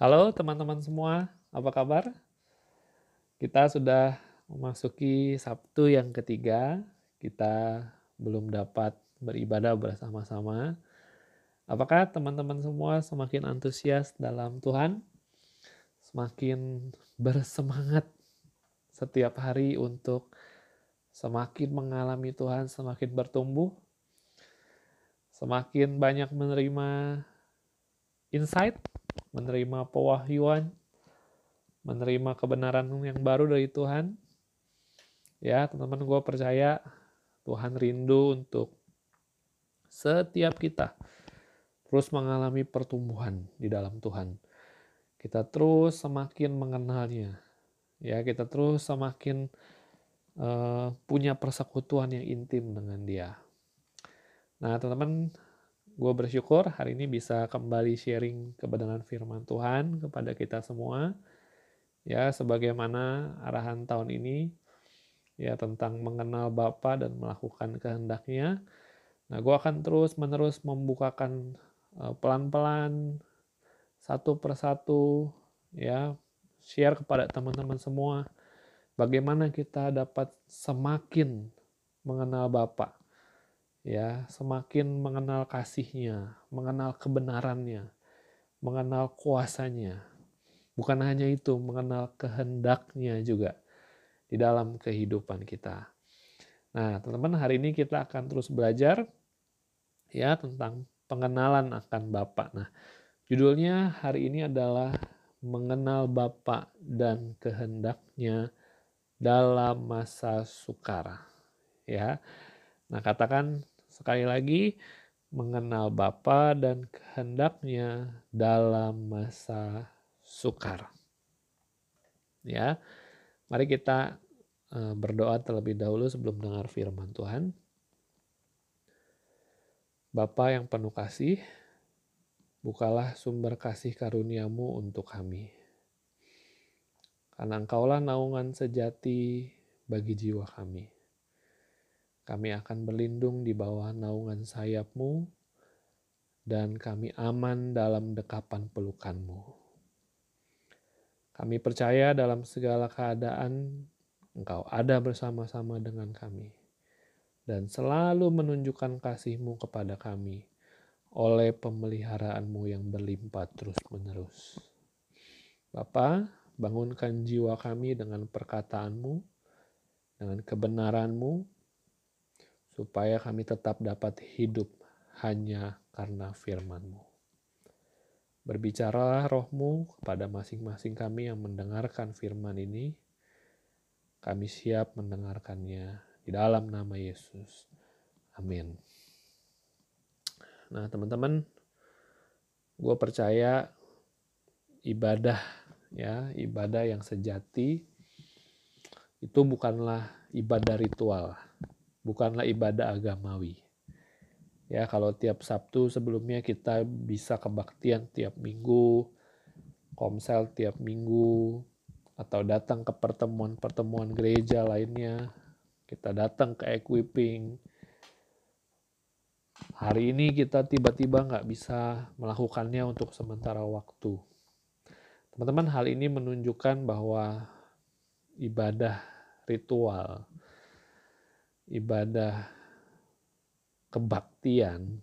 Halo teman-teman semua, apa kabar? Kita sudah memasuki Sabtu yang ketiga. Kita belum dapat beribadah bersama-sama. Apakah teman-teman semua semakin antusias dalam Tuhan? Semakin bersemangat setiap hari untuk semakin mengalami Tuhan, semakin bertumbuh, semakin banyak menerima insight menerima pewahyuan, menerima kebenaran yang baru dari Tuhan. Ya, teman-teman gue percaya Tuhan rindu untuk setiap kita terus mengalami pertumbuhan di dalam Tuhan. Kita terus semakin mengenalnya. Ya, kita terus semakin uh, punya persekutuan yang intim dengan Dia. Nah, teman-teman, Gue bersyukur hari ini bisa kembali sharing kebenaran firman Tuhan kepada kita semua. Ya, sebagaimana arahan tahun ini ya tentang mengenal Bapa dan melakukan kehendaknya. Nah, gue akan terus menerus membukakan uh, pelan-pelan satu persatu ya share kepada teman-teman semua bagaimana kita dapat semakin mengenal Bapak ya semakin mengenal kasihnya, mengenal kebenarannya, mengenal kuasanya. Bukan hanya itu, mengenal kehendaknya juga di dalam kehidupan kita. Nah, teman-teman, hari ini kita akan terus belajar ya tentang pengenalan akan Bapak. Nah, judulnya hari ini adalah mengenal Bapak dan kehendaknya dalam masa sukar. Ya. Nah, katakan sekali lagi mengenal Bapa dan kehendaknya dalam masa sukar. Ya. Mari kita eh, berdoa terlebih dahulu sebelum dengar firman Tuhan. Bapa yang penuh kasih, bukalah sumber kasih karuniamu untuk kami. Karena engkaulah naungan sejati bagi jiwa kami. Kami akan berlindung di bawah naungan sayapmu, dan kami aman dalam dekapan pelukanmu. Kami percaya dalam segala keadaan Engkau ada bersama-sama dengan kami dan selalu menunjukkan kasihmu kepada kami oleh pemeliharaanmu yang berlimpah terus-menerus. Bapa, bangunkan jiwa kami dengan perkataanmu, dengan kebenaranmu, supaya kami tetap dapat hidup hanya karena firman-Mu. Berbicaralah rohmu kepada masing-masing kami yang mendengarkan firman ini. Kami siap mendengarkannya di dalam nama Yesus. Amin. Nah teman-teman, gue percaya ibadah ya ibadah yang sejati itu bukanlah ibadah ritual bukanlah ibadah agamawi. Ya, kalau tiap Sabtu sebelumnya kita bisa kebaktian tiap minggu, komsel tiap minggu, atau datang ke pertemuan-pertemuan gereja lainnya, kita datang ke equipping. Hari ini kita tiba-tiba nggak bisa melakukannya untuk sementara waktu. Teman-teman, hal ini menunjukkan bahwa ibadah ritual ibadah kebaktian,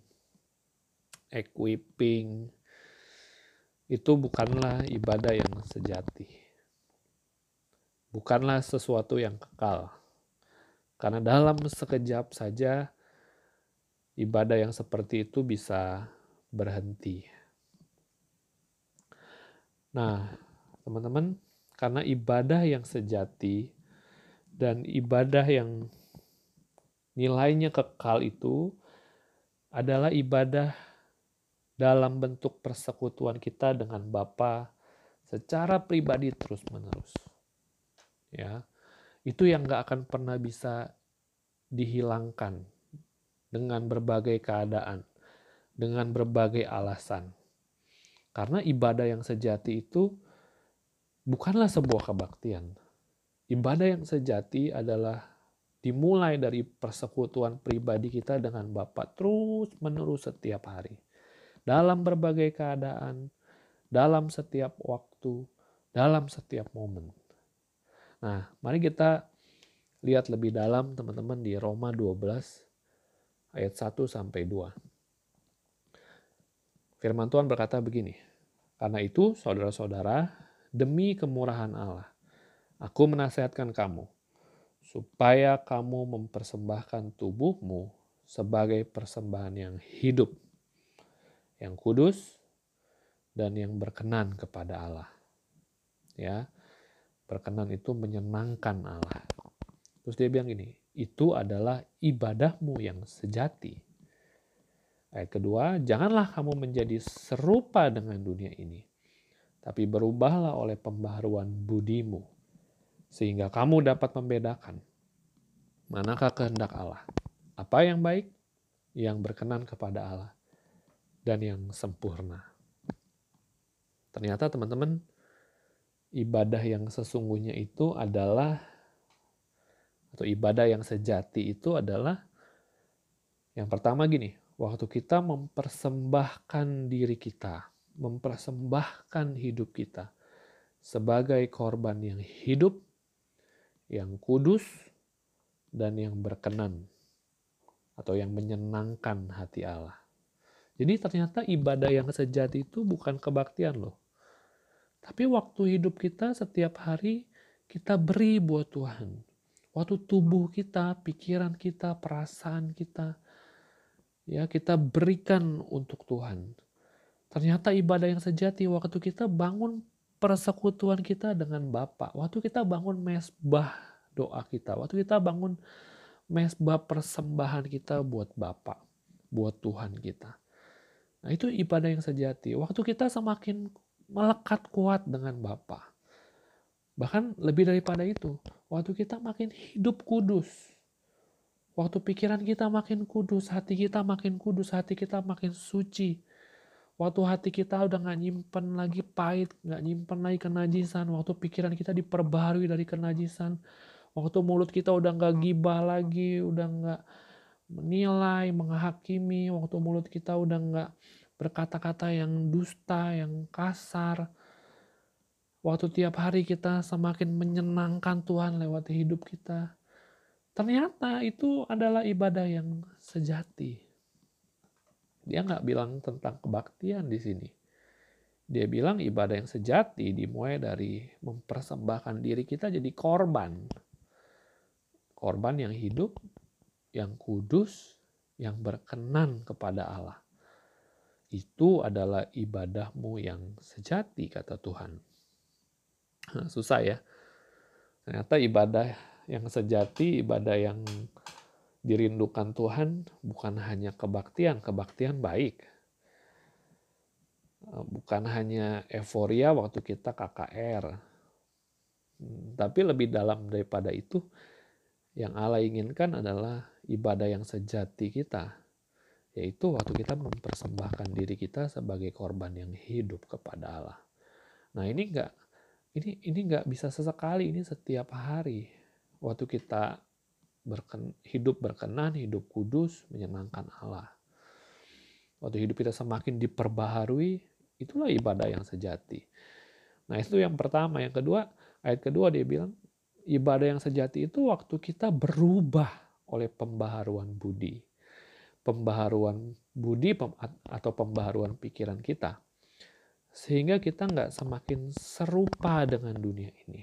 equipping, itu bukanlah ibadah yang sejati. Bukanlah sesuatu yang kekal. Karena dalam sekejap saja ibadah yang seperti itu bisa berhenti. Nah, teman-teman, karena ibadah yang sejati dan ibadah yang nilainya kekal itu adalah ibadah dalam bentuk persekutuan kita dengan Bapa secara pribadi terus-menerus. Ya. Itu yang gak akan pernah bisa dihilangkan dengan berbagai keadaan, dengan berbagai alasan. Karena ibadah yang sejati itu bukanlah sebuah kebaktian. Ibadah yang sejati adalah dimulai dari persekutuan pribadi kita dengan Bapa terus menerus setiap hari. Dalam berbagai keadaan, dalam setiap waktu, dalam setiap momen. Nah, mari kita lihat lebih dalam teman-teman di Roma 12 ayat 1 sampai 2. Firman Tuhan berkata begini, Karena itu saudara-saudara, demi kemurahan Allah, aku menasihatkan kamu, supaya kamu mempersembahkan tubuhmu sebagai persembahan yang hidup, yang kudus, dan yang berkenan kepada Allah. Ya, berkenan itu menyenangkan Allah. Terus dia bilang gini, itu adalah ibadahmu yang sejati. Ayat kedua, janganlah kamu menjadi serupa dengan dunia ini, tapi berubahlah oleh pembaharuan budimu, sehingga kamu dapat membedakan manakah kehendak Allah, apa yang baik, yang berkenan kepada Allah, dan yang sempurna. Ternyata teman-teman, ibadah yang sesungguhnya itu adalah atau ibadah yang sejati itu adalah yang pertama gini, waktu kita mempersembahkan diri kita, mempersembahkan hidup kita sebagai korban yang hidup, yang kudus, dan yang berkenan atau yang menyenangkan hati Allah. Jadi ternyata ibadah yang sejati itu bukan kebaktian loh. Tapi waktu hidup kita setiap hari kita beri buat Tuhan. Waktu tubuh kita, pikiran kita, perasaan kita, ya kita berikan untuk Tuhan. Ternyata ibadah yang sejati waktu kita bangun persekutuan kita dengan Bapa, waktu kita bangun mesbah doa kita, waktu kita bangun mesbah persembahan kita buat Bapa, buat Tuhan kita. Nah itu ibadah yang sejati. Waktu kita semakin melekat kuat dengan Bapa. Bahkan lebih daripada itu, waktu kita makin hidup kudus, waktu pikiran kita makin kudus, hati kita makin kudus, hati kita makin suci, waktu hati kita udah gak nyimpen lagi pahit, gak nyimpen lagi kenajisan, waktu pikiran kita diperbaharui dari kenajisan, waktu mulut kita udah gak gibah lagi, udah gak menilai, menghakimi, waktu mulut kita udah gak berkata-kata yang dusta, yang kasar, Waktu tiap hari kita semakin menyenangkan Tuhan lewat hidup kita. Ternyata itu adalah ibadah yang sejati. Dia nggak bilang tentang kebaktian di sini. Dia bilang ibadah yang sejati dimulai dari mempersembahkan diri kita jadi korban. Korban yang hidup, yang kudus, yang berkenan kepada Allah. Itu adalah ibadahmu yang sejati, kata Tuhan. susah ya. Ternyata ibadah yang sejati, ibadah yang dirindukan Tuhan bukan hanya kebaktian, kebaktian baik. Eh, bukan hanya euforia waktu kita KKR. Hmm, tapi lebih dalam daripada itu, yang Allah inginkan adalah ibadah yang sejati kita. Yaitu waktu kita mempersembahkan diri kita sebagai korban yang hidup kepada Allah. Nah ini enggak ini ini nggak bisa sesekali ini setiap hari waktu kita berken, hidup berkenan hidup kudus menyenangkan Allah. Waktu hidup kita semakin diperbaharui itulah ibadah yang sejati. Nah itu yang pertama. Yang kedua ayat kedua dia bilang ibadah yang sejati itu waktu kita berubah oleh pembaharuan budi. Pembaharuan budi atau pembaharuan pikiran kita. Sehingga kita nggak semakin serupa dengan dunia ini.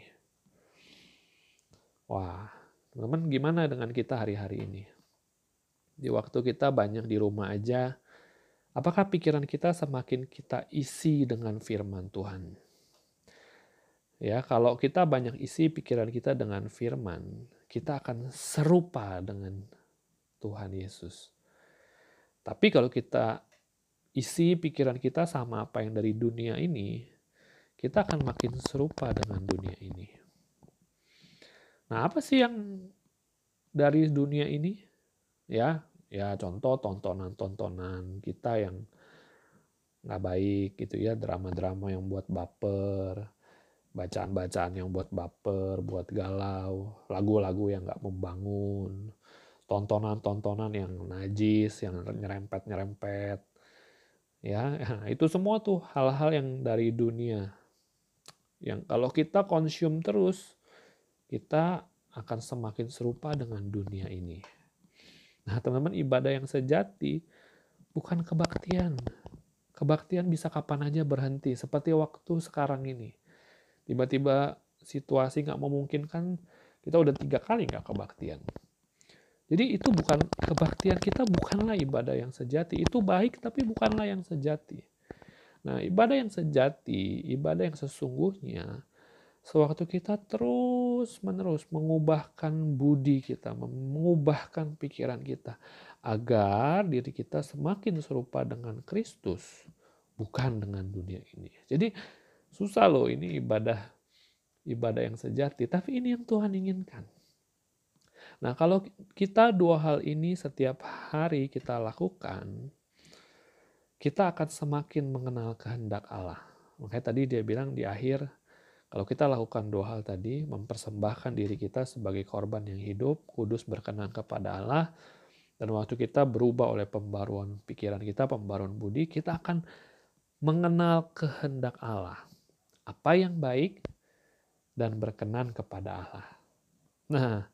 Wah, teman-teman gimana dengan kita hari-hari ini? Di waktu kita banyak di rumah aja, apakah pikiran kita semakin kita isi dengan firman Tuhan? Ya, kalau kita banyak isi pikiran kita dengan firman, kita akan serupa dengan Tuhan Yesus. Tapi kalau kita isi pikiran kita sama apa yang dari dunia ini, kita akan makin serupa dengan dunia ini. Nah, apa sih yang dari dunia ini? Ya, ya contoh tontonan-tontonan kita yang nggak baik gitu ya, drama-drama yang buat baper, bacaan-bacaan yang buat baper, buat galau, lagu-lagu yang nggak membangun, tontonan-tontonan yang najis, yang nyerempet-nyerempet, Ya, itu semua tuh hal-hal yang dari dunia. Yang kalau kita konsum terus, kita akan semakin serupa dengan dunia ini. Nah, teman-teman, ibadah yang sejati bukan kebaktian. Kebaktian bisa kapan aja berhenti, seperti waktu sekarang ini. Tiba-tiba situasi nggak memungkinkan, kita udah tiga kali nggak kebaktian. Jadi itu bukan kebaktian kita bukanlah ibadah yang sejati. Itu baik tapi bukanlah yang sejati. Nah, ibadah yang sejati, ibadah yang sesungguhnya sewaktu kita terus-menerus mengubahkan budi kita, mengubahkan pikiran kita agar diri kita semakin serupa dengan Kristus, bukan dengan dunia ini. Jadi susah loh ini ibadah ibadah yang sejati, tapi ini yang Tuhan inginkan. Nah, kalau kita dua hal ini setiap hari kita lakukan, kita akan semakin mengenal kehendak Allah. Makanya tadi dia bilang di akhir, kalau kita lakukan dua hal tadi, mempersembahkan diri kita sebagai korban yang hidup, kudus berkenan kepada Allah, dan waktu kita berubah oleh pembaruan pikiran kita, pembaruan budi, kita akan mengenal kehendak Allah. Apa yang baik dan berkenan kepada Allah. Nah,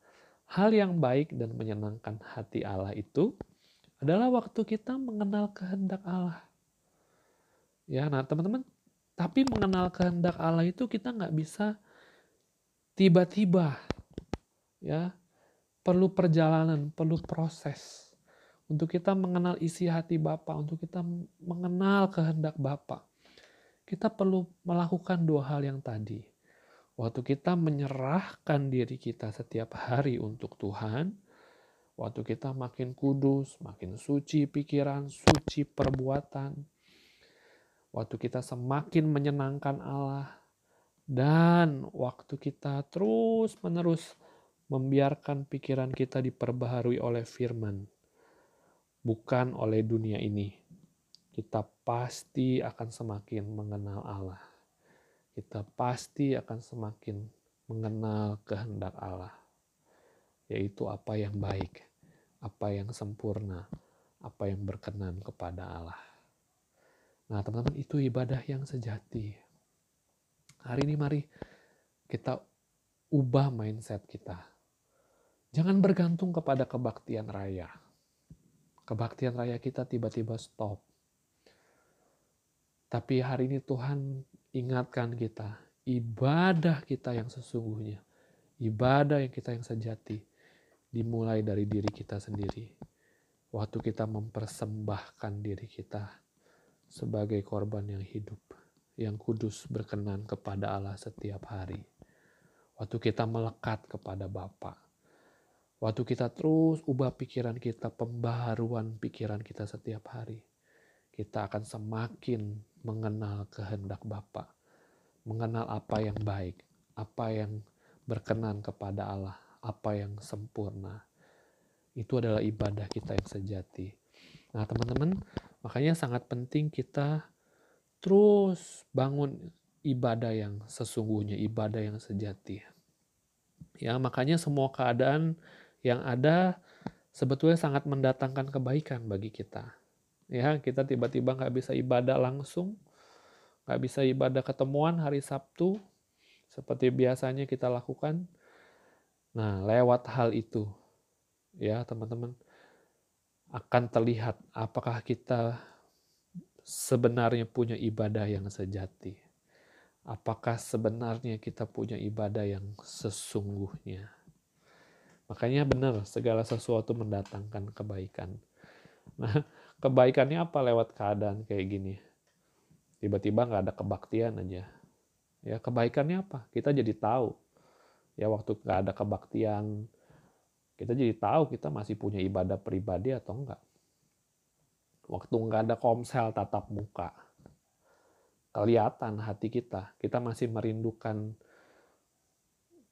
Hal yang baik dan menyenangkan hati Allah itu adalah waktu kita mengenal kehendak Allah. Ya, nah teman-teman, tapi mengenal kehendak Allah itu kita nggak bisa tiba-tiba, ya, perlu perjalanan, perlu proses untuk kita mengenal isi hati Bapa, untuk kita mengenal kehendak Bapa. Kita perlu melakukan dua hal yang tadi Waktu kita menyerahkan diri kita setiap hari untuk Tuhan, waktu kita makin kudus, makin suci pikiran, suci perbuatan, waktu kita semakin menyenangkan Allah, dan waktu kita terus-menerus membiarkan pikiran kita diperbaharui oleh firman, bukan oleh dunia ini, kita pasti akan semakin mengenal Allah kita pasti akan semakin mengenal kehendak Allah, yaitu apa yang baik, apa yang sempurna, apa yang berkenan kepada Allah. Nah, teman-teman, itu ibadah yang sejati. Hari ini, mari kita ubah mindset kita. Jangan bergantung kepada kebaktian raya. Kebaktian raya kita tiba-tiba stop. Tapi hari ini Tuhan ingatkan kita, ibadah kita yang sesungguhnya, ibadah yang kita yang sejati, dimulai dari diri kita sendiri. Waktu kita mempersembahkan diri kita sebagai korban yang hidup, yang kudus berkenan kepada Allah setiap hari. Waktu kita melekat kepada Bapa. Waktu kita terus ubah pikiran kita, pembaharuan pikiran kita setiap hari. Kita akan semakin mengenal kehendak Bapa, mengenal apa yang baik, apa yang berkenan kepada Allah, apa yang sempurna. Itu adalah ibadah kita yang sejati. Nah, teman-teman, makanya sangat penting kita terus bangun ibadah yang sesungguhnya, ibadah yang sejati. Ya, makanya semua keadaan yang ada sebetulnya sangat mendatangkan kebaikan bagi kita. Ya kita tiba-tiba nggak bisa ibadah langsung nggak bisa ibadah ketemuan hari Sabtu seperti biasanya kita lakukan. Nah lewat hal itu. Ya teman-teman akan terlihat apakah kita sebenarnya punya ibadah yang sejati apakah sebenarnya kita punya ibadah yang sesungguhnya makanya benar segala sesuatu mendatangkan kebaikan nah kebaikannya apa lewat keadaan kayak gini? Tiba-tiba nggak ada kebaktian aja. Ya kebaikannya apa? Kita jadi tahu. Ya waktu nggak ada kebaktian, kita jadi tahu kita masih punya ibadah pribadi atau enggak. Waktu nggak ada komsel tatap muka, kelihatan hati kita. Kita masih merindukan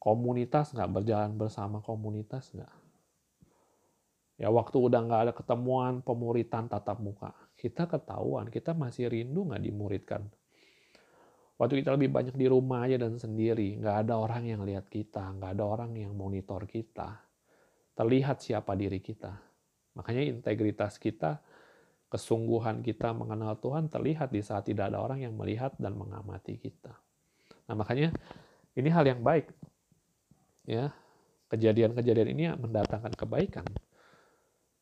komunitas nggak berjalan bersama komunitas nggak Ya waktu udah nggak ada ketemuan pemuritan tatap muka, kita ketahuan kita masih rindu nggak dimuridkan. Waktu kita lebih banyak di rumah aja dan sendiri, nggak ada orang yang lihat kita, nggak ada orang yang monitor kita. Terlihat siapa diri kita. Makanya integritas kita Kesungguhan kita mengenal Tuhan terlihat di saat tidak ada orang yang melihat dan mengamati kita. Nah, makanya ini hal yang baik. Ya, kejadian-kejadian ini mendatangkan kebaikan.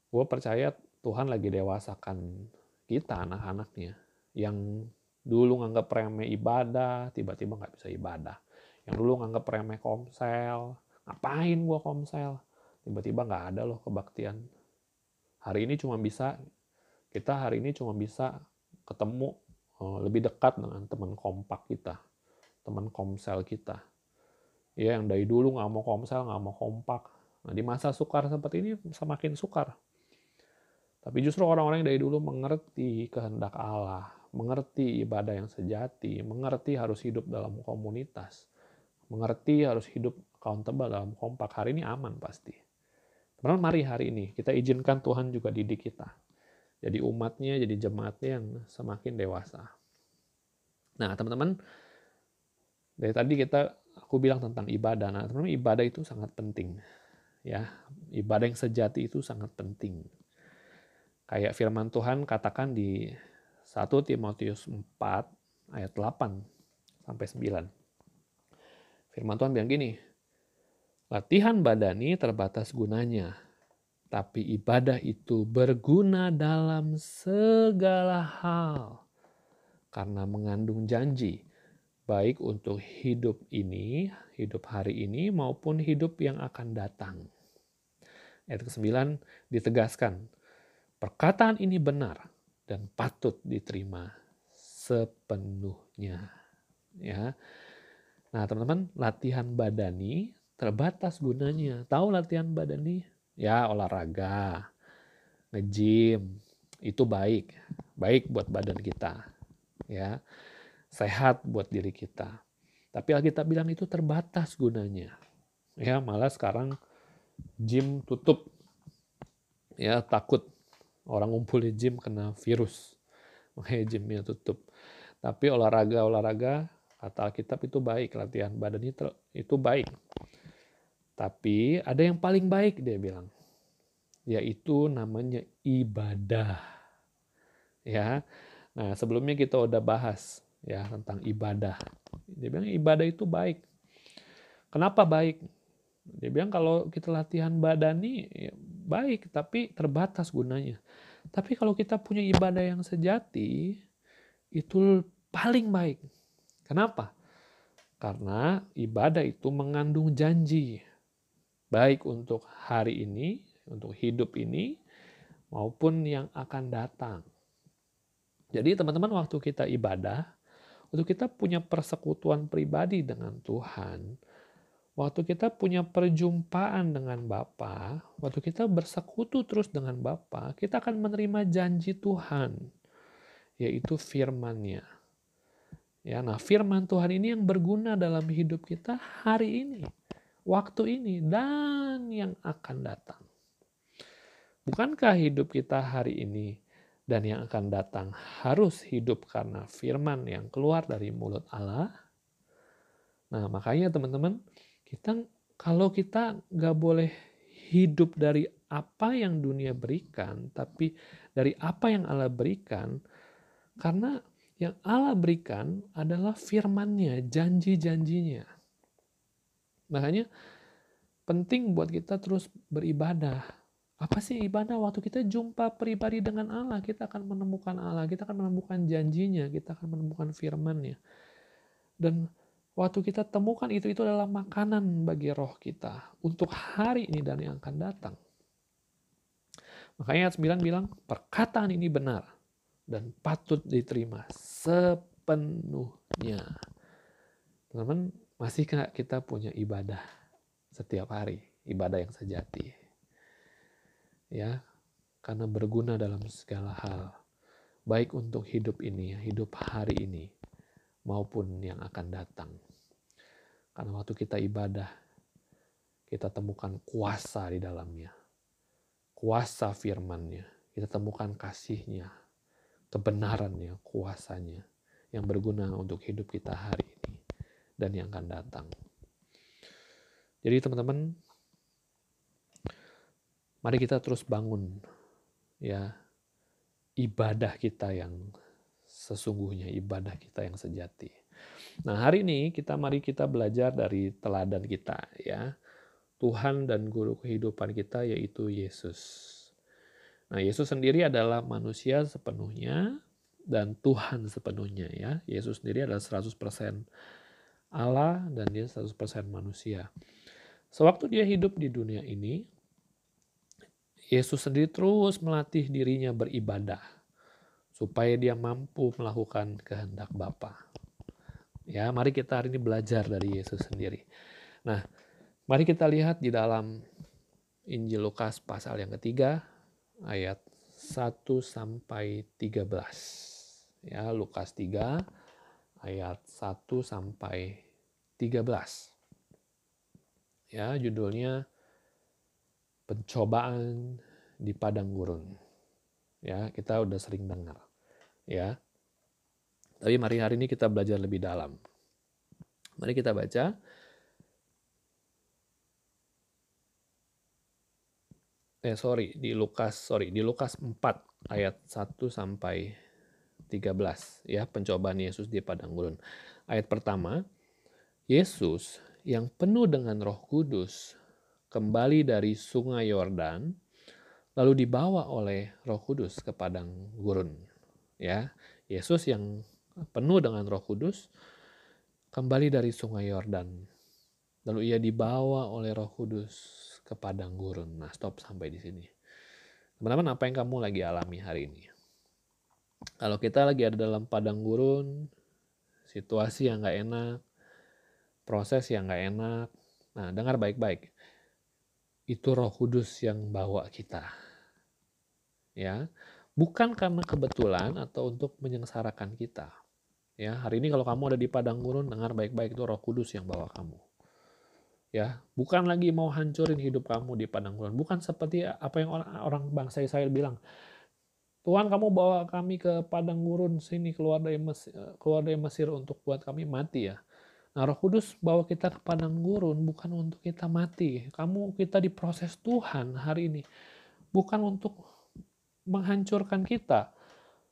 Gue percaya Tuhan lagi dewasakan kita anak-anaknya yang dulu nganggap remeh ibadah, tiba-tiba nggak bisa ibadah. Yang dulu nganggap remeh komsel, ngapain gue komsel, tiba-tiba nggak ada loh kebaktian. Hari ini cuma bisa kita hari ini cuma bisa ketemu uh, lebih dekat dengan teman kompak kita, teman komsel kita. Ya, yang dari dulu nggak mau komsel, nggak mau kompak. Nah, di masa sukar seperti ini semakin sukar. Tapi justru orang-orang yang dari dulu mengerti kehendak Allah, mengerti ibadah yang sejati, mengerti harus hidup dalam komunitas, mengerti harus hidup accountable dalam kompak. Hari ini aman pasti. Teman-teman, mari hari ini kita izinkan Tuhan juga didik kita jadi umatnya, jadi jemaatnya yang semakin dewasa. Nah, teman-teman, dari tadi kita aku bilang tentang ibadah. Nah, teman-teman, ibadah itu sangat penting. Ya, ibadah yang sejati itu sangat penting. Kayak firman Tuhan katakan di 1 Timotius 4 ayat 8 sampai 9. Firman Tuhan bilang gini, latihan badani terbatas gunanya, tapi ibadah itu berguna dalam segala hal karena mengandung janji baik untuk hidup ini, hidup hari ini maupun hidup yang akan datang. Ayat ke-9 ditegaskan, perkataan ini benar dan patut diterima sepenuhnya. Ya. Nah, teman-teman, latihan badani terbatas gunanya. Tahu latihan badani? ya olahraga, nge-gym, itu baik. Baik buat badan kita. Ya. Sehat buat diri kita. Tapi Alkitab bilang itu terbatas gunanya. Ya, malah sekarang gym tutup. Ya, takut orang ngumpul di gym kena virus. Makanya gymnya tutup. Tapi olahraga-olahraga kata Alkitab itu baik, latihan badan itu, itu baik. Tapi ada yang paling baik dia bilang, yaitu namanya ibadah. Ya. Nah, sebelumnya kita udah bahas ya tentang ibadah. Dia bilang ibadah itu baik. Kenapa baik? Dia bilang kalau kita latihan badani ya baik, tapi terbatas gunanya. Tapi kalau kita punya ibadah yang sejati, itu paling baik. Kenapa? Karena ibadah itu mengandung janji baik untuk hari ini, untuk hidup ini, maupun yang akan datang. Jadi teman-teman waktu kita ibadah, waktu kita punya persekutuan pribadi dengan Tuhan, waktu kita punya perjumpaan dengan Bapa, waktu kita bersekutu terus dengan Bapa, kita akan menerima janji Tuhan, yaitu firman-Nya. Ya, nah firman Tuhan ini yang berguna dalam hidup kita hari ini waktu ini dan yang akan datang. Bukankah hidup kita hari ini dan yang akan datang harus hidup karena firman yang keluar dari mulut Allah? Nah, makanya teman-teman, kita kalau kita nggak boleh hidup dari apa yang dunia berikan, tapi dari apa yang Allah berikan, karena yang Allah berikan adalah firmannya, janji-janjinya. Makanya penting buat kita terus beribadah. Apa sih ibadah? Waktu kita jumpa pribadi dengan Allah, kita akan menemukan Allah, kita akan menemukan janjinya, kita akan menemukan firmannya. Dan waktu kita temukan itu, itu adalah makanan bagi roh kita untuk hari ini dan yang akan datang. Makanya ayat 9 bilang, perkataan ini benar dan patut diterima sepenuhnya. Teman-teman, Masihkah kita punya ibadah setiap hari, ibadah yang sejati? Ya, karena berguna dalam segala hal, baik untuk hidup ini, hidup hari ini, maupun yang akan datang. Karena waktu kita ibadah, kita temukan kuasa di dalamnya. Kuasa firmannya. Kita temukan kasihnya, kebenarannya, kuasanya yang berguna untuk hidup kita hari dan yang akan datang. Jadi teman-teman, mari kita terus bangun ya ibadah kita yang sesungguhnya, ibadah kita yang sejati. Nah, hari ini kita mari kita belajar dari teladan kita ya. Tuhan dan guru kehidupan kita yaitu Yesus. Nah, Yesus sendiri adalah manusia sepenuhnya dan Tuhan sepenuhnya ya. Yesus sendiri adalah 100% Allah dan dia 100% manusia. Sewaktu dia hidup di dunia ini, Yesus sendiri terus melatih dirinya beribadah supaya dia mampu melakukan kehendak Bapa. Ya, mari kita hari ini belajar dari Yesus sendiri. Nah, mari kita lihat di dalam Injil Lukas pasal yang ketiga ayat 1 sampai 13. Ya, Lukas 3 ayat 1 sampai 13. Ya, judulnya pencobaan di padang gurun. Ya, kita udah sering dengar. Ya. Tapi mari hari ini kita belajar lebih dalam. Mari kita baca. Eh sorry, di Lukas, sorry, di Lukas 4 ayat 1 sampai 13 ya, pencobaan Yesus di padang gurun. Ayat pertama, Yesus yang penuh dengan Roh Kudus kembali dari sungai Yordan lalu dibawa oleh Roh Kudus ke padang gurun. Ya, Yesus yang penuh dengan Roh Kudus, kembali dari Sungai Yordan. Lalu ia dibawa oleh Roh Kudus ke padang gurun. Nah, stop sampai di sini. Teman-teman, apa yang kamu lagi alami hari ini? Kalau kita lagi ada dalam padang gurun, situasi yang nggak enak, proses yang nggak enak, nah dengar baik-baik. Itu Roh Kudus yang bawa kita. Ya, bukan karena kebetulan atau untuk menyengsarakan kita. Ya, hari ini kalau kamu ada di padang gurun, dengar baik-baik itu Roh Kudus yang bawa kamu. Ya, bukan lagi mau hancurin hidup kamu di padang gurun, bukan seperti apa yang orang, orang bangsa Israel bilang. Tuhan kamu bawa kami ke padang gurun sini keluar dari Mesir, keluar dari Mesir untuk buat kami mati ya. Nah, Roh Kudus bawa kita ke padang gurun bukan untuk kita mati. Kamu kita diproses Tuhan hari ini. Bukan untuk menghancurkan kita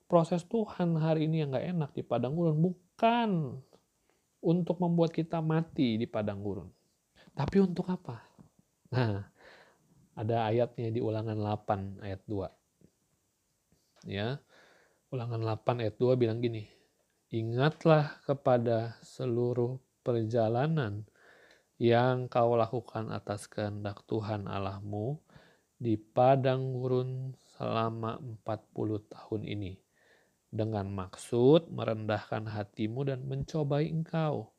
proses Tuhan hari ini yang gak enak di padang gurun bukan untuk membuat kita mati di padang gurun. Tapi untuk apa? Nah, ada ayatnya di ulangan 8 ayat 2. Ya, ulangan 8 ayat 2 bilang gini, Ingatlah kepada seluruh perjalanan yang kau lakukan atas kehendak Tuhan Allahmu di padang gurun selama 40 tahun ini dengan maksud merendahkan hatimu dan mencobai engkau.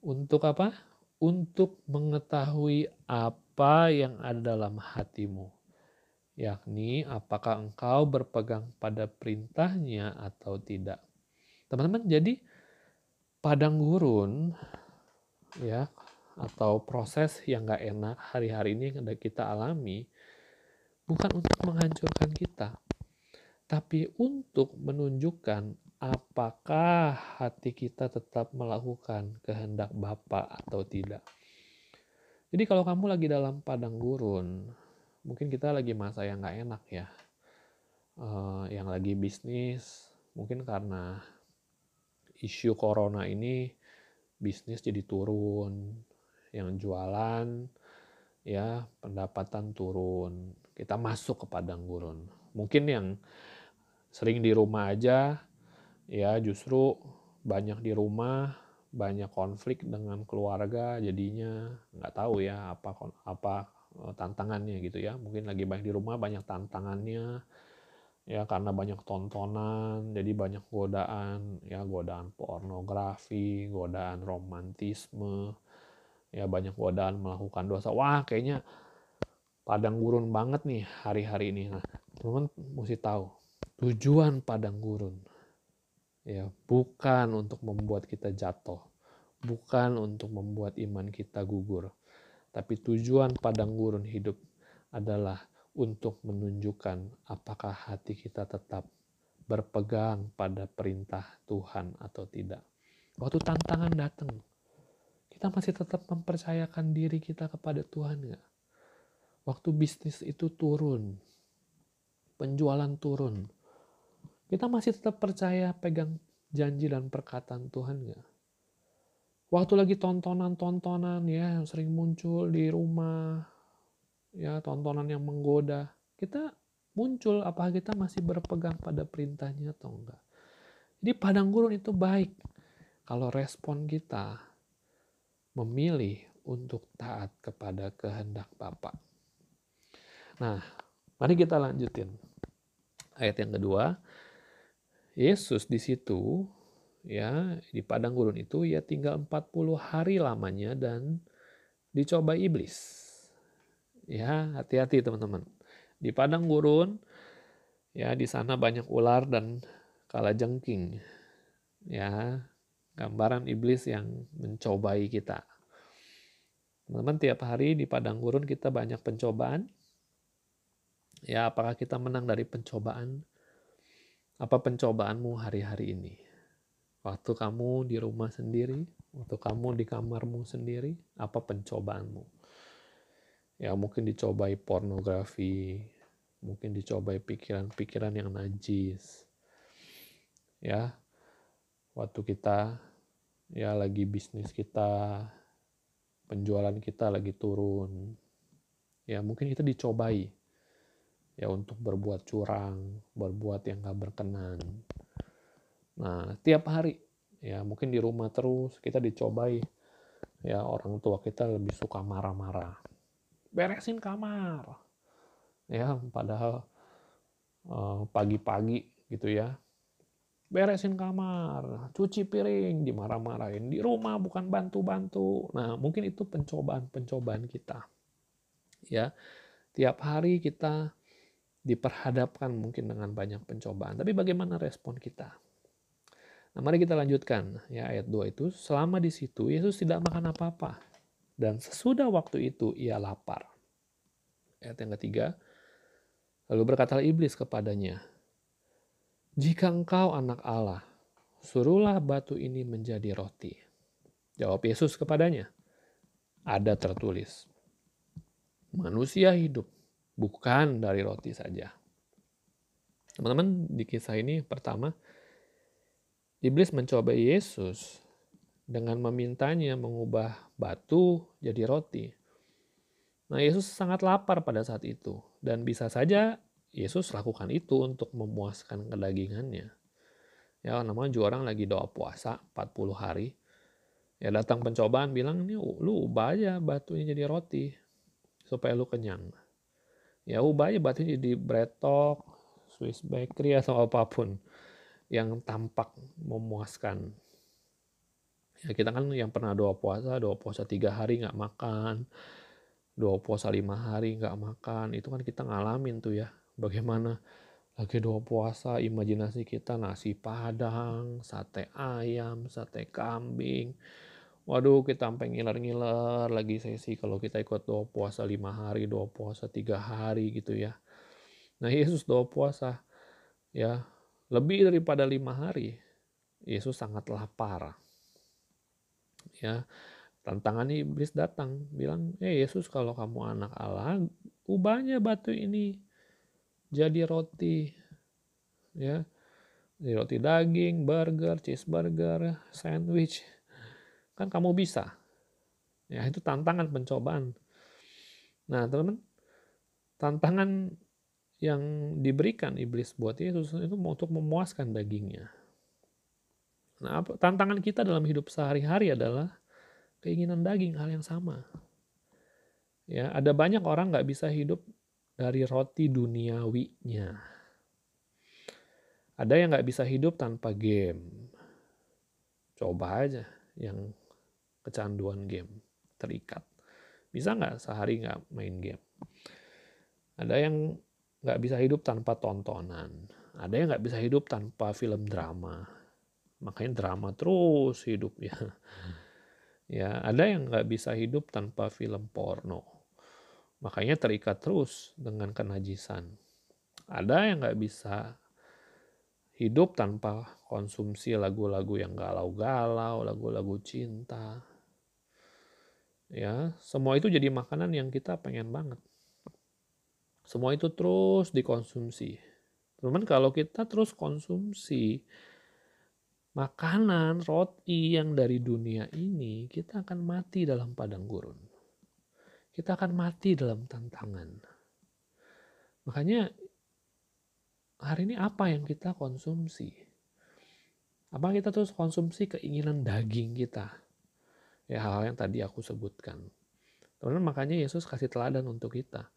Untuk apa? Untuk mengetahui apa yang ada dalam hatimu, yakni apakah engkau berpegang pada perintahnya atau tidak. Teman-teman, jadi padang gurun ya atau proses yang gak enak hari-hari ini yang kita alami bukan untuk menghancurkan kita, tapi untuk menunjukkan apakah hati kita tetap melakukan kehendak Bapa atau tidak. Jadi kalau kamu lagi dalam padang gurun, mungkin kita lagi masa yang nggak enak ya, uh, yang lagi bisnis, mungkin karena isu corona ini bisnis jadi turun, yang jualan ya pendapatan turun, kita masuk ke padang gurun. Mungkin yang sering di rumah aja ya justru banyak di rumah banyak konflik dengan keluarga jadinya. Nggak tahu ya apa apa tantangannya gitu ya. Mungkin lagi banyak di rumah banyak tantangannya ya karena banyak tontonan jadi banyak godaan ya godaan pornografi godaan romantisme ya banyak godaan melakukan dosa. Wah kayaknya padang gurun banget nih hari-hari ini. Nah teman-teman mesti tahu tujuan padang gurun ya bukan untuk membuat kita jatuh bukan untuk membuat iman kita gugur tapi tujuan padang gurun hidup adalah untuk menunjukkan apakah hati kita tetap berpegang pada perintah Tuhan atau tidak. Waktu tantangan datang, kita masih tetap mempercayakan diri kita kepada Tuhan nggak? Waktu bisnis itu turun, penjualan turun, Kita masih tetap percaya pegang janji dan perkataan Tuhan nggak? Waktu lagi tontonan-tontonan ya yang sering muncul di rumah, ya tontonan yang menggoda, kita muncul apakah kita masih berpegang pada perintahnya atau enggak. Jadi padang gurun itu baik kalau respon kita memilih untuk taat kepada kehendak Bapa. Nah, mari kita lanjutin. Ayat yang kedua, Yesus di situ ya di padang gurun itu ya tinggal 40 hari lamanya dan dicoba iblis. Ya, hati-hati teman-teman. Di padang gurun ya di sana banyak ular dan kalajengking. Ya, gambaran iblis yang mencobai kita. Teman-teman tiap hari di padang gurun kita banyak pencobaan. Ya, apakah kita menang dari pencobaan? Apa pencobaanmu hari-hari ini? Waktu kamu di rumah sendiri, waktu kamu di kamarmu sendiri, apa pencobaanmu? Ya mungkin dicobai pornografi, mungkin dicobai pikiran-pikiran yang najis. Ya, waktu kita ya lagi bisnis kita, penjualan kita lagi turun, ya mungkin kita dicobai ya untuk berbuat curang, berbuat yang gak berkenan. Nah, tiap hari ya mungkin di rumah terus kita dicobai ya orang tua kita lebih suka marah-marah. Beresin kamar. Ya, padahal eh, pagi-pagi gitu ya. Beresin kamar, cuci piring, dimarah-marahin. Di rumah bukan bantu-bantu. Nah, mungkin itu pencobaan-pencobaan kita. Ya, tiap hari kita diperhadapkan mungkin dengan banyak pencobaan. Tapi bagaimana respon kita? Nah, mari kita lanjutkan ya ayat 2 itu. Selama di situ Yesus tidak makan apa-apa dan sesudah waktu itu ia lapar. Ayat yang ketiga. Lalu berkatalah iblis kepadanya, "Jika engkau anak Allah, suruhlah batu ini menjadi roti." Jawab Yesus kepadanya, "Ada tertulis, manusia hidup bukan dari roti saja. Teman-teman, di kisah ini pertama, iblis mencoba Yesus dengan memintanya mengubah batu jadi roti. Nah, Yesus sangat lapar pada saat itu dan bisa saja Yesus lakukan itu untuk memuaskan kedagingannya. Ya, namanya juga orang lagi doa puasa 40 hari. Ya datang pencobaan bilang, ini lu ubah aja batunya jadi roti supaya lu kenyang ya ubah aja batunya jadi bretok, Swiss bakery atau apa pun yang tampak memuaskan. Ya kita kan yang pernah doa puasa, doa puasa tiga hari nggak makan, doa puasa lima hari nggak makan, itu kan kita ngalamin tuh ya, bagaimana lagi doa puasa, imajinasi kita nasi padang, sate ayam, sate kambing, Waduh, kita sampai ngiler-ngiler lagi sesi kalau kita ikut doa puasa lima hari, doa puasa tiga hari gitu ya. Nah Yesus doa puasa ya lebih daripada lima hari. Yesus sangat lapar. Ya, tantangan iblis datang bilang, eh Yesus kalau kamu anak Allah, ubahnya batu ini jadi roti. Ya, jadi roti daging, burger, cheeseburger, sandwich Kan kamu bisa. Ya, itu tantangan pencobaan. Nah, teman-teman, tantangan yang diberikan iblis buat Yesus itu untuk memuaskan dagingnya. Nah, tantangan kita dalam hidup sehari-hari adalah keinginan daging hal yang sama. Ya, ada banyak orang nggak bisa hidup dari roti duniawinya. Ada yang nggak bisa hidup tanpa game. Coba aja yang kecanduan game, terikat. Bisa nggak sehari nggak main game? Ada yang nggak bisa hidup tanpa tontonan. Ada yang nggak bisa hidup tanpa film drama. Makanya drama terus hidup ya. Ya, ada yang nggak bisa hidup tanpa film porno. Makanya terikat terus dengan kenajisan. Ada yang nggak bisa hidup tanpa konsumsi lagu-lagu yang galau-galau, lagu-lagu cinta, ya semua itu jadi makanan yang kita pengen banget semua itu terus dikonsumsi Teman kalau kita terus konsumsi makanan, roti yang dari dunia ini, kita akan mati dalam padang gurun. Kita akan mati dalam tantangan. Makanya hari ini apa yang kita konsumsi? Apa kita terus konsumsi keinginan daging kita? Ya hal-hal yang tadi aku sebutkan. Teman-teman makanya Yesus kasih teladan untuk kita.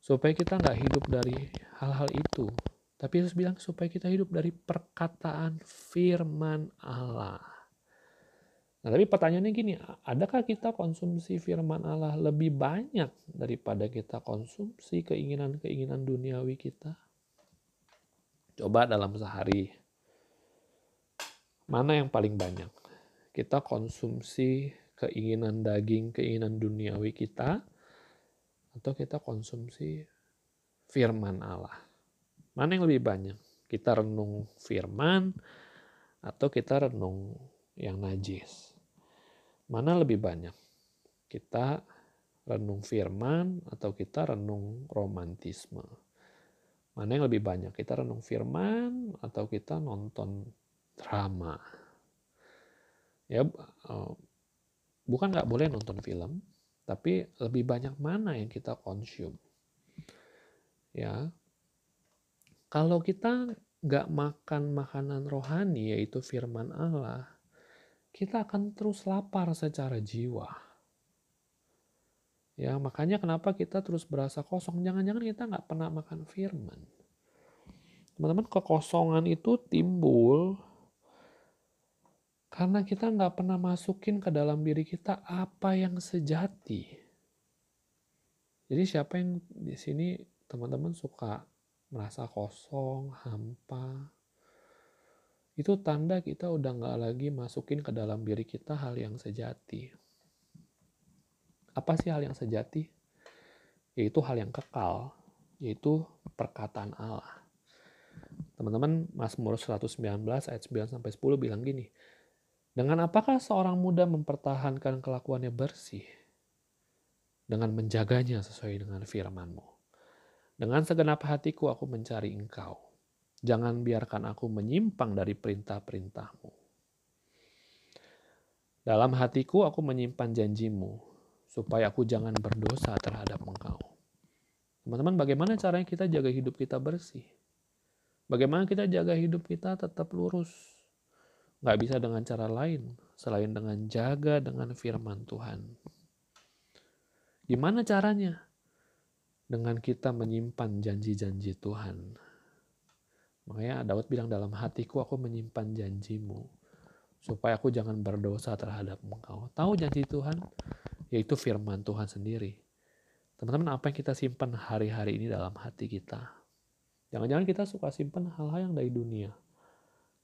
Supaya kita nggak hidup dari hal-hal itu. Tapi Yesus bilang supaya kita hidup dari perkataan firman Allah. Nah tapi pertanyaannya gini, adakah kita konsumsi firman Allah lebih banyak daripada kita konsumsi keinginan-keinginan duniawi kita? Coba dalam sehari, mana yang paling banyak? Kita konsumsi keinginan daging, keinginan duniawi kita, atau kita konsumsi firman Allah? Mana yang lebih banyak? Kita renung firman, atau kita renung yang najis? Mana lebih banyak? Kita renung firman, atau kita renung romantisme? Mana yang lebih banyak? Kita renung firman, atau kita nonton drama. Ya, eh, bukan nggak boleh nonton film, tapi lebih banyak mana yang kita konsum. Ya, kalau kita nggak makan makanan rohani yaitu firman Allah, kita akan terus lapar secara jiwa. Ya, makanya kenapa kita terus berasa kosong? Jangan-jangan kita nggak pernah makan firman. Teman-teman, kekosongan itu timbul karena kita nggak pernah masukin ke dalam diri kita apa yang sejati. Jadi siapa yang di sini teman-teman suka merasa kosong, hampa, itu tanda kita udah nggak lagi masukin ke dalam diri kita hal yang sejati. Apa sih hal yang sejati? Yaitu hal yang kekal, yaitu perkataan Allah. Teman-teman, Mazmur 119 ayat 9 sampai 10 bilang gini, dengan apakah seorang muda mempertahankan kelakuannya bersih? Dengan menjaganya sesuai dengan firmanmu. Dengan segenap hatiku aku mencari engkau. Jangan biarkan aku menyimpang dari perintah-perintahmu. Dalam hatiku aku menyimpan janjimu, supaya aku jangan berdosa terhadap engkau. Teman-teman, bagaimana caranya kita jaga hidup kita bersih? Bagaimana kita jaga hidup kita tetap lurus? Nggak bisa dengan cara lain selain dengan jaga dengan firman Tuhan. Gimana caranya? Dengan kita menyimpan janji-janji Tuhan. Makanya Daud bilang dalam hatiku aku menyimpan janjimu. Supaya aku jangan berdosa terhadap engkau. Tahu janji Tuhan? Yaitu firman Tuhan sendiri. Teman-teman apa yang kita simpan hari-hari ini dalam hati kita? Jangan-jangan kita suka simpan hal-hal yang dari dunia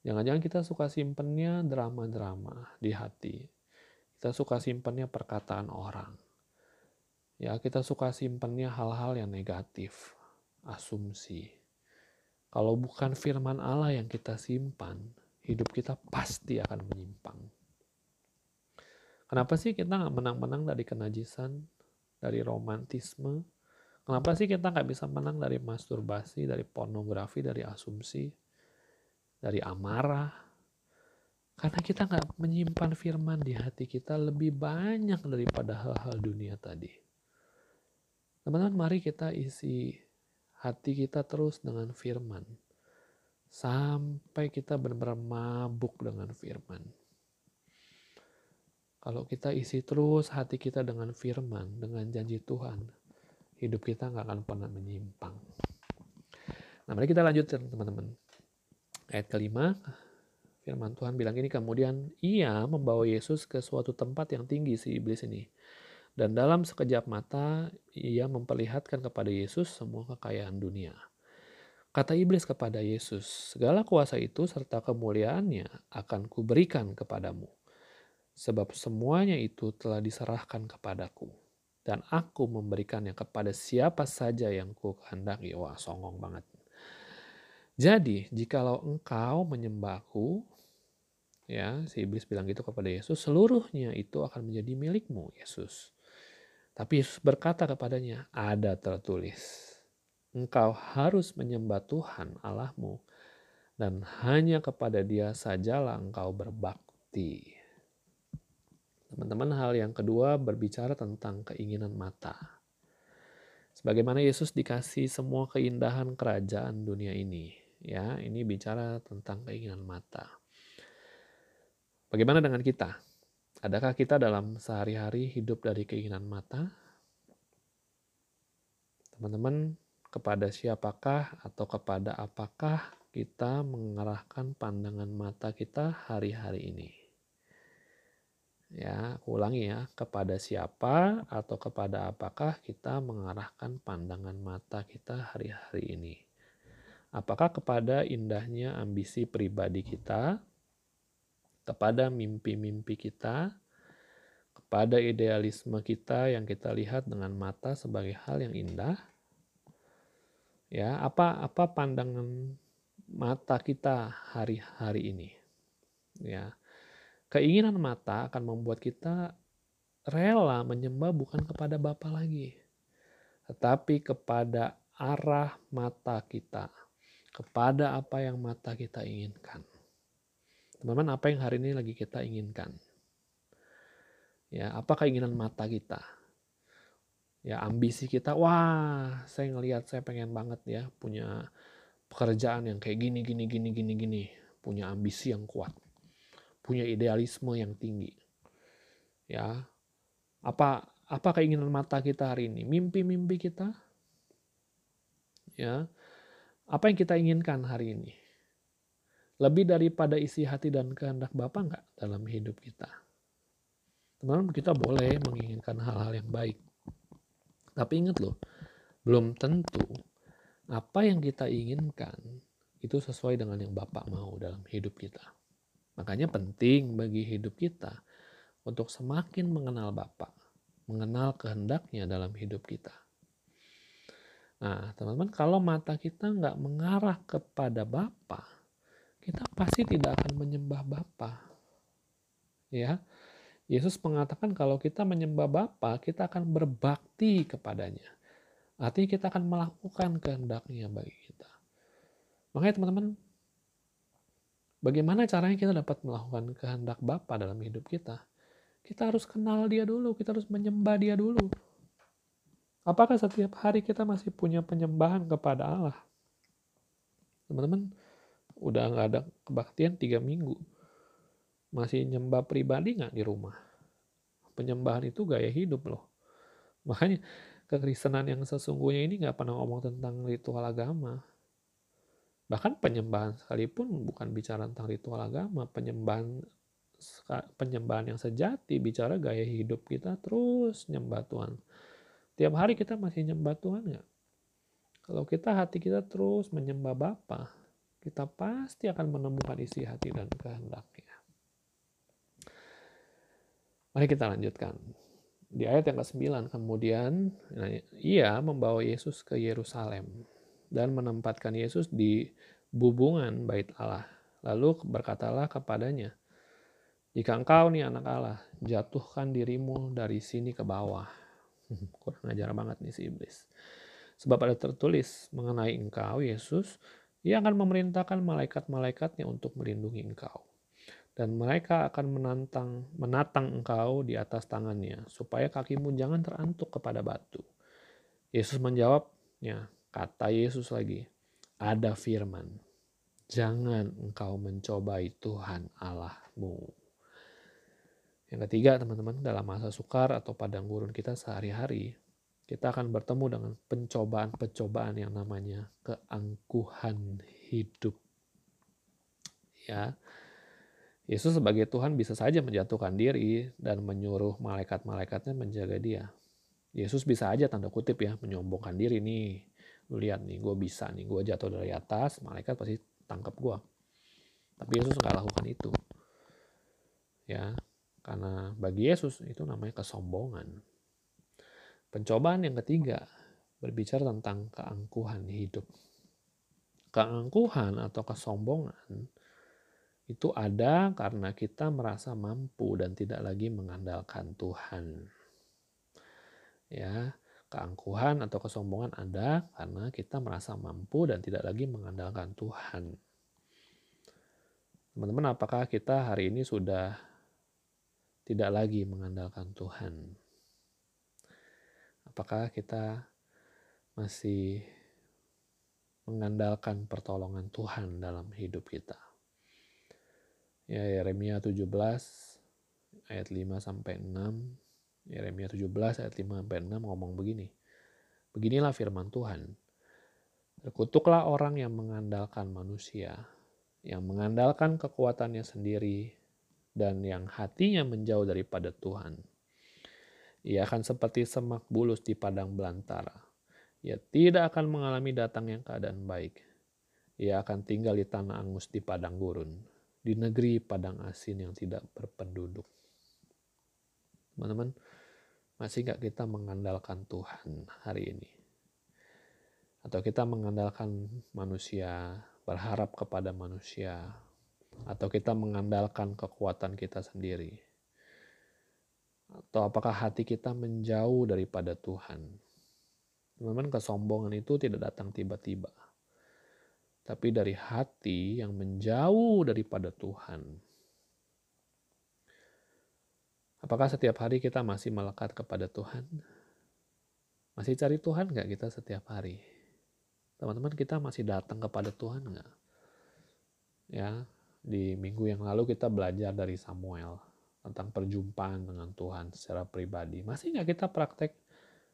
Jangan-jangan kita suka simpennya drama-drama di hati. Kita suka simpennya perkataan orang. Ya, kita suka simpennya hal-hal yang negatif, asumsi. Kalau bukan firman Allah yang kita simpan, hidup kita pasti akan menyimpang. Kenapa sih kita nggak menang-menang dari kenajisan, dari romantisme? Kenapa sih kita nggak bisa menang dari masturbasi, dari pornografi, dari asumsi? Dari amarah. Karena kita nggak menyimpan firman di hati kita lebih banyak daripada hal-hal dunia tadi. Teman-teman, mari kita isi hati kita terus dengan firman. Sampai kita benar-benar mabuk dengan firman. Kalau kita isi terus hati kita dengan firman, dengan janji Tuhan, hidup kita nggak akan pernah menyimpang. Nah, mari kita lanjutkan teman-teman. Ayat kelima, firman Tuhan bilang ini kemudian ia membawa Yesus ke suatu tempat yang tinggi si iblis ini. Dan dalam sekejap mata ia memperlihatkan kepada Yesus semua kekayaan dunia. Kata iblis kepada Yesus, segala kuasa itu serta kemuliaannya akan kuberikan kepadamu. Sebab semuanya itu telah diserahkan kepadaku. Dan aku memberikannya kepada siapa saja yang ku kehendaki. Wah songong banget. Jadi, jikalau engkau menyembahku, ya, si iblis bilang gitu kepada Yesus, seluruhnya itu akan menjadi milikmu, Yesus. Tapi Yesus berkata kepadanya, ada tertulis. engkau harus menyembah Tuhan Allahmu dan hanya kepada dia sajalah engkau berbakti. Teman-teman, hal yang kedua berbicara tentang keinginan mata. Sebagaimana Yesus dikasih semua keindahan kerajaan dunia ini, ya, ini bicara tentang keinginan mata. Bagaimana dengan kita? Adakah kita dalam sehari-hari hidup dari keinginan mata? Teman-teman, kepada siapakah atau kepada apakah kita mengarahkan pandangan mata kita hari-hari ini? Ya, aku ulangi ya, kepada siapa atau kepada apakah kita mengarahkan pandangan mata kita hari-hari ini? Apakah kepada indahnya ambisi pribadi kita, kepada mimpi-mimpi kita, kepada idealisme kita yang kita lihat dengan mata sebagai hal yang indah, ya apa apa pandangan mata kita hari-hari ini? Ya keinginan mata akan membuat kita rela menyembah bukan kepada Bapa lagi tetapi kepada arah mata kita kepada apa yang mata kita inginkan. Teman-teman apa yang hari ini lagi kita inginkan? Ya apa keinginan mata kita? Ya ambisi kita wah saya ngelihat saya pengen banget ya punya pekerjaan yang kayak gini gini gini gini gini. Punya ambisi yang kuat. Punya idealisme yang tinggi. Ya apa apa keinginan mata kita hari ini? Mimpi-mimpi kita? Ya apa yang kita inginkan hari ini lebih daripada isi hati dan kehendak Bapak nggak dalam hidup kita teman-teman kita boleh menginginkan hal-hal yang baik tapi ingat loh, belum tentu apa yang kita inginkan itu sesuai dengan yang Bapak mau dalam hidup kita. Makanya penting bagi hidup kita untuk semakin mengenal Bapak, mengenal kehendaknya dalam hidup kita. Nah, teman-teman, kalau mata kita nggak mengarah kepada Bapa, kita pasti tidak akan menyembah Bapa. Ya, Yesus mengatakan kalau kita menyembah Bapa, kita akan berbakti kepadanya. Artinya kita akan melakukan kehendaknya bagi kita. Makanya teman-teman, bagaimana caranya kita dapat melakukan kehendak Bapa dalam hidup kita? Kita harus kenal dia dulu, kita harus menyembah dia dulu. Apakah setiap hari kita masih punya penyembahan kepada Allah? Teman-teman, udah nggak ada kebaktian tiga minggu masih nyembah pribadi nggak di rumah? Penyembahan itu gaya hidup loh. Makanya kekristenan yang sesungguhnya ini nggak pernah ngomong tentang ritual agama. Bahkan penyembahan sekalipun bukan bicara tentang ritual agama, penyembahan penyembahan yang sejati bicara gaya hidup kita terus nyembah Tuhan. Tiap hari kita masih nyembah Tuhan nggak? Kalau kita hati kita terus menyembah Bapa, kita pasti akan menemukan isi hati dan kehendaknya. Mari kita lanjutkan. Di ayat yang ke-9 kemudian nah, ia membawa Yesus ke Yerusalem dan menempatkan Yesus di bubungan bait Allah. Lalu berkatalah kepadanya, jika engkau nih anak Allah, jatuhkan dirimu dari sini ke bawah. Kurang ajar banget nih si iblis. Sebab ada tertulis mengenai engkau, Yesus, ia akan memerintahkan malaikat-malaikatnya untuk melindungi engkau dan mereka akan menantang menatang engkau di atas tangannya supaya kakimu jangan terantuk kepada batu. Yesus menjawabnya, kata Yesus lagi, ada firman, jangan engkau mencobai Tuhan Allahmu. Yang ketiga teman-teman, dalam masa sukar atau padang gurun kita sehari-hari, kita akan bertemu dengan pencobaan-pencobaan yang namanya keangkuhan hidup. Ya, Yesus sebagai Tuhan bisa saja menjatuhkan diri dan menyuruh malaikat-malaikatnya menjaga dia. Yesus bisa aja tanda kutip ya menyombongkan diri nih. Lu lihat nih gue bisa nih gue jatuh dari atas malaikat pasti tangkap gue. Tapi Yesus nggak lakukan itu. Ya karena bagi Yesus itu namanya kesombongan. Pencobaan yang ketiga berbicara tentang keangkuhan hidup. Keangkuhan atau kesombongan itu ada karena kita merasa mampu dan tidak lagi mengandalkan Tuhan. Ya, Keangkuhan atau kesombongan ada karena kita merasa mampu dan tidak lagi mengandalkan Tuhan. Teman-teman, apakah kita hari ini sudah tidak lagi mengandalkan Tuhan? Apakah kita masih mengandalkan pertolongan Tuhan dalam hidup kita? Ya, Yeremia 17 ayat 5 sampai 6 Yeremia 17 ayat 5 sampai 6 ngomong begini. Beginilah firman Tuhan. Terkutuklah orang yang mengandalkan manusia, yang mengandalkan kekuatannya sendiri, dan yang hatinya menjauh daripada Tuhan. Ia akan seperti semak bulus di padang belantara. Ia tidak akan mengalami datang yang keadaan baik. Ia akan tinggal di tanah angus di padang gurun, di negeri padang asin yang tidak berpenduduk. Teman-teman, masih nggak kita mengandalkan Tuhan hari ini? Atau kita mengandalkan manusia, berharap kepada manusia, atau kita mengandalkan kekuatan kita sendiri? Atau apakah hati kita menjauh daripada Tuhan? Teman-teman, kesombongan itu tidak datang tiba-tiba. Tapi dari hati yang menjauh daripada Tuhan, Apakah setiap hari kita masih melekat kepada Tuhan? Masih cari Tuhan nggak kita setiap hari? Teman-teman kita masih datang kepada Tuhan nggak? Ya, di minggu yang lalu kita belajar dari Samuel tentang perjumpaan dengan Tuhan secara pribadi. Masih nggak kita praktek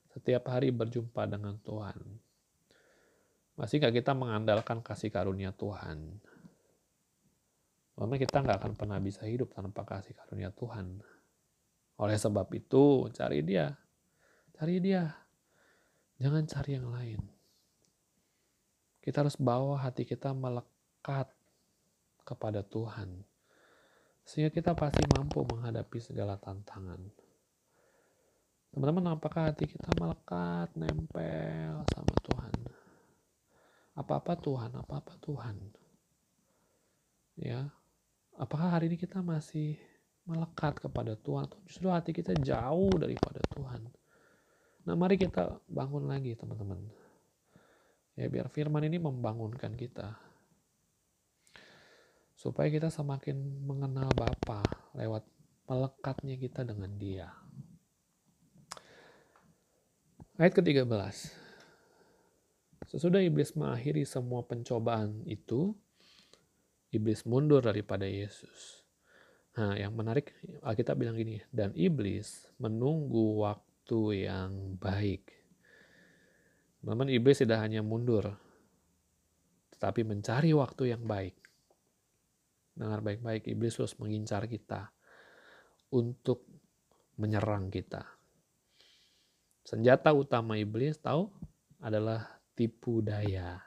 setiap hari berjumpa dengan Tuhan? Masih nggak kita mengandalkan kasih karunia Tuhan? Karena kita nggak akan pernah bisa hidup tanpa kasih karunia Tuhan. Oleh sebab itu, cari dia. Cari dia. Jangan cari yang lain. Kita harus bawa hati kita melekat kepada Tuhan. Sehingga kita pasti mampu menghadapi segala tantangan. Teman-teman, apakah hati kita melekat, nempel sama Tuhan? Apa-apa Tuhan, apa-apa Tuhan. Ya, apakah hari ini kita masih melekat kepada Tuhan atau justru hati kita jauh daripada Tuhan. Nah mari kita bangun lagi teman-teman. Ya biar firman ini membangunkan kita. Supaya kita semakin mengenal Bapa lewat melekatnya kita dengan dia. Ayat ke-13. Sesudah iblis mengakhiri semua pencobaan itu, iblis mundur daripada Yesus Nah, yang menarik kita bilang gini, dan iblis menunggu waktu yang baik. Teman iblis tidak hanya mundur, tetapi mencari waktu yang baik. Dengar baik-baik, iblis terus mengincar kita untuk menyerang kita. Senjata utama iblis tahu adalah tipu daya.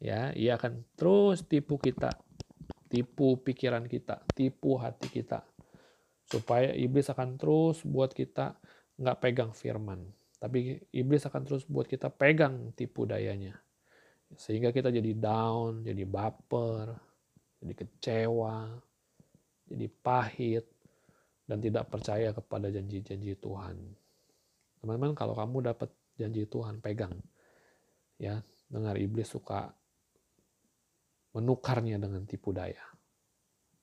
Ya, ia akan terus tipu kita tipu pikiran kita, tipu hati kita. Supaya iblis akan terus buat kita nggak pegang firman. Tapi iblis akan terus buat kita pegang tipu dayanya. Sehingga kita jadi down, jadi baper, jadi kecewa, jadi pahit, dan tidak percaya kepada janji-janji Tuhan. Teman-teman, kalau kamu dapat janji Tuhan, pegang. Ya, dengar iblis suka menukarnya dengan tipu daya.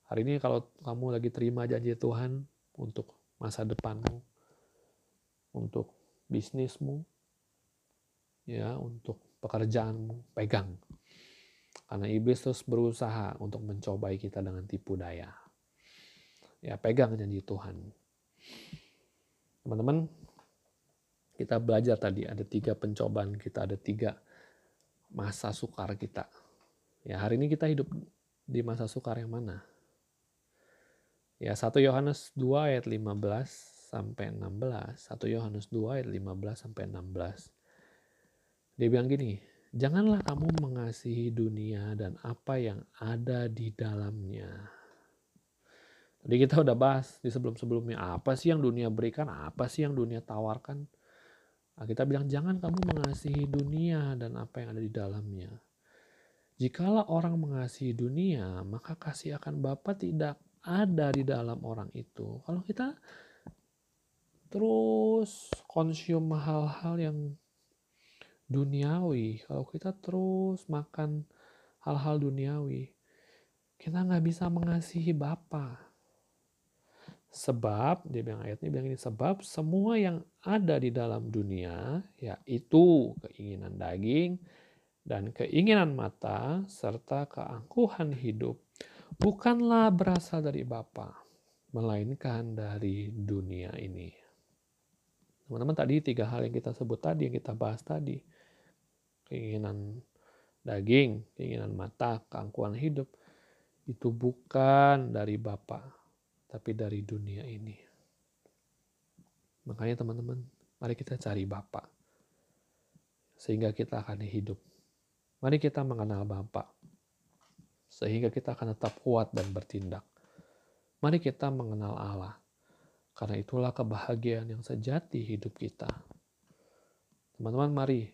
Hari ini kalau kamu lagi terima janji Tuhan untuk masa depanmu, untuk bisnismu, ya, untuk pekerjaanmu, pegang. Karena iblis terus berusaha untuk mencobai kita dengan tipu daya. Ya, pegang janji Tuhan. Teman-teman, kita belajar tadi ada tiga pencobaan kita, ada tiga masa sukar kita Ya, hari ini kita hidup di masa sukar yang mana? Ya, 1 Yohanes 2 ayat 15 sampai 16. 1 Yohanes 2 ayat 15 sampai 16. Dia bilang gini, Janganlah kamu mengasihi dunia dan apa yang ada di dalamnya. Tadi kita udah bahas di sebelum-sebelumnya, apa sih yang dunia berikan, apa sih yang dunia tawarkan. Nah, kita bilang, jangan kamu mengasihi dunia dan apa yang ada di dalamnya. Jikalau orang mengasihi dunia, maka kasih akan Bapa tidak ada di dalam orang itu. Kalau kita terus konsum hal-hal yang duniawi, kalau kita terus makan hal-hal duniawi, kita nggak bisa mengasihi Bapa. Sebab, dia bilang ayatnya bilang ini, sebab semua yang ada di dalam dunia, yaitu keinginan daging dan keinginan mata, serta keangkuhan hidup, bukanlah berasal dari Bapa, melainkan dari dunia ini. Teman-teman tadi tiga hal yang kita sebut tadi, yang kita bahas tadi. Keinginan daging, keinginan mata, keangkuhan hidup. Itu bukan dari Bapa, tapi dari dunia ini. Makanya teman-teman, mari kita cari Bapa. Sehingga kita akan hidup. Mari kita mengenal Bapa sehingga kita akan tetap kuat dan bertindak. Mari kita mengenal Allah, karena itulah kebahagiaan yang sejati hidup kita. Teman-teman, mari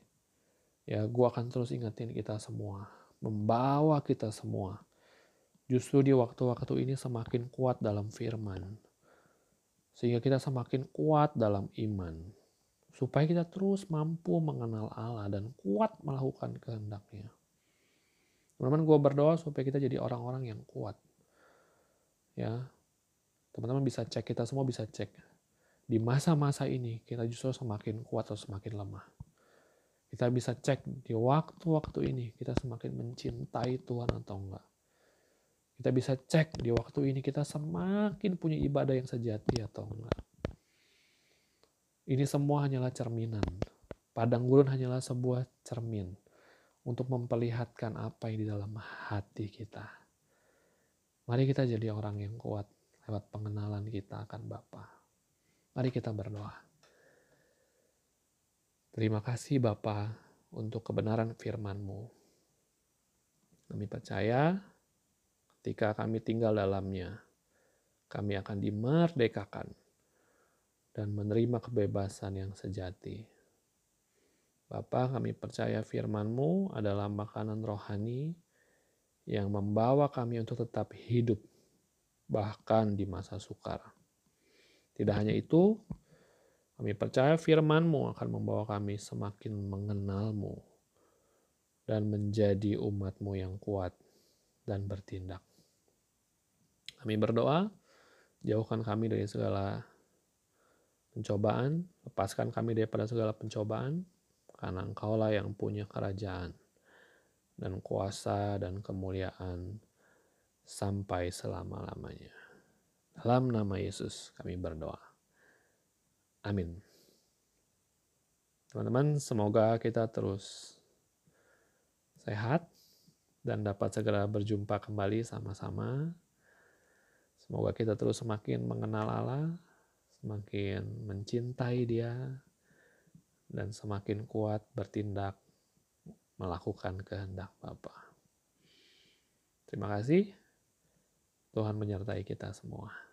ya, gua akan terus ingetin kita semua, membawa kita semua. Justru di waktu-waktu ini semakin kuat dalam firman, sehingga kita semakin kuat dalam iman, supaya kita terus mampu mengenal Allah dan kuat melakukan kehendaknya. Teman-teman gue berdoa supaya kita jadi orang-orang yang kuat. Ya, teman-teman bisa cek, kita semua bisa cek. Di masa-masa ini kita justru semakin kuat atau semakin lemah. Kita bisa cek di waktu-waktu ini kita semakin mencintai Tuhan atau enggak. Kita bisa cek di waktu ini kita semakin punya ibadah yang sejati atau enggak. Ini semua hanyalah cerminan. Padang gurun hanyalah sebuah cermin untuk memperlihatkan apa yang di dalam hati kita. Mari kita jadi orang yang kuat lewat pengenalan kita akan Bapa. Mari kita berdoa. Terima kasih Bapa untuk kebenaran firman-Mu. Kami percaya ketika kami tinggal dalamnya, kami akan dimerdekakan dan menerima kebebasan yang sejati. Bapa, kami percaya firman-Mu adalah makanan rohani yang membawa kami untuk tetap hidup, bahkan di masa sukar. Tidak hanya itu, kami percaya firman-Mu akan membawa kami semakin mengenal-Mu dan menjadi umat-Mu yang kuat dan bertindak. Kami berdoa, jauhkan kami dari segala pencobaan, lepaskan kami daripada segala pencobaan, karena engkaulah yang punya kerajaan dan kuasa dan kemuliaan sampai selama-lamanya. Dalam nama Yesus kami berdoa. Amin. Teman-teman, semoga kita terus sehat dan dapat segera berjumpa kembali sama-sama. Semoga kita terus semakin mengenal Allah, semakin mencintai Dia, dan semakin kuat bertindak melakukan kehendak Bapa. Terima kasih. Tuhan menyertai kita semua.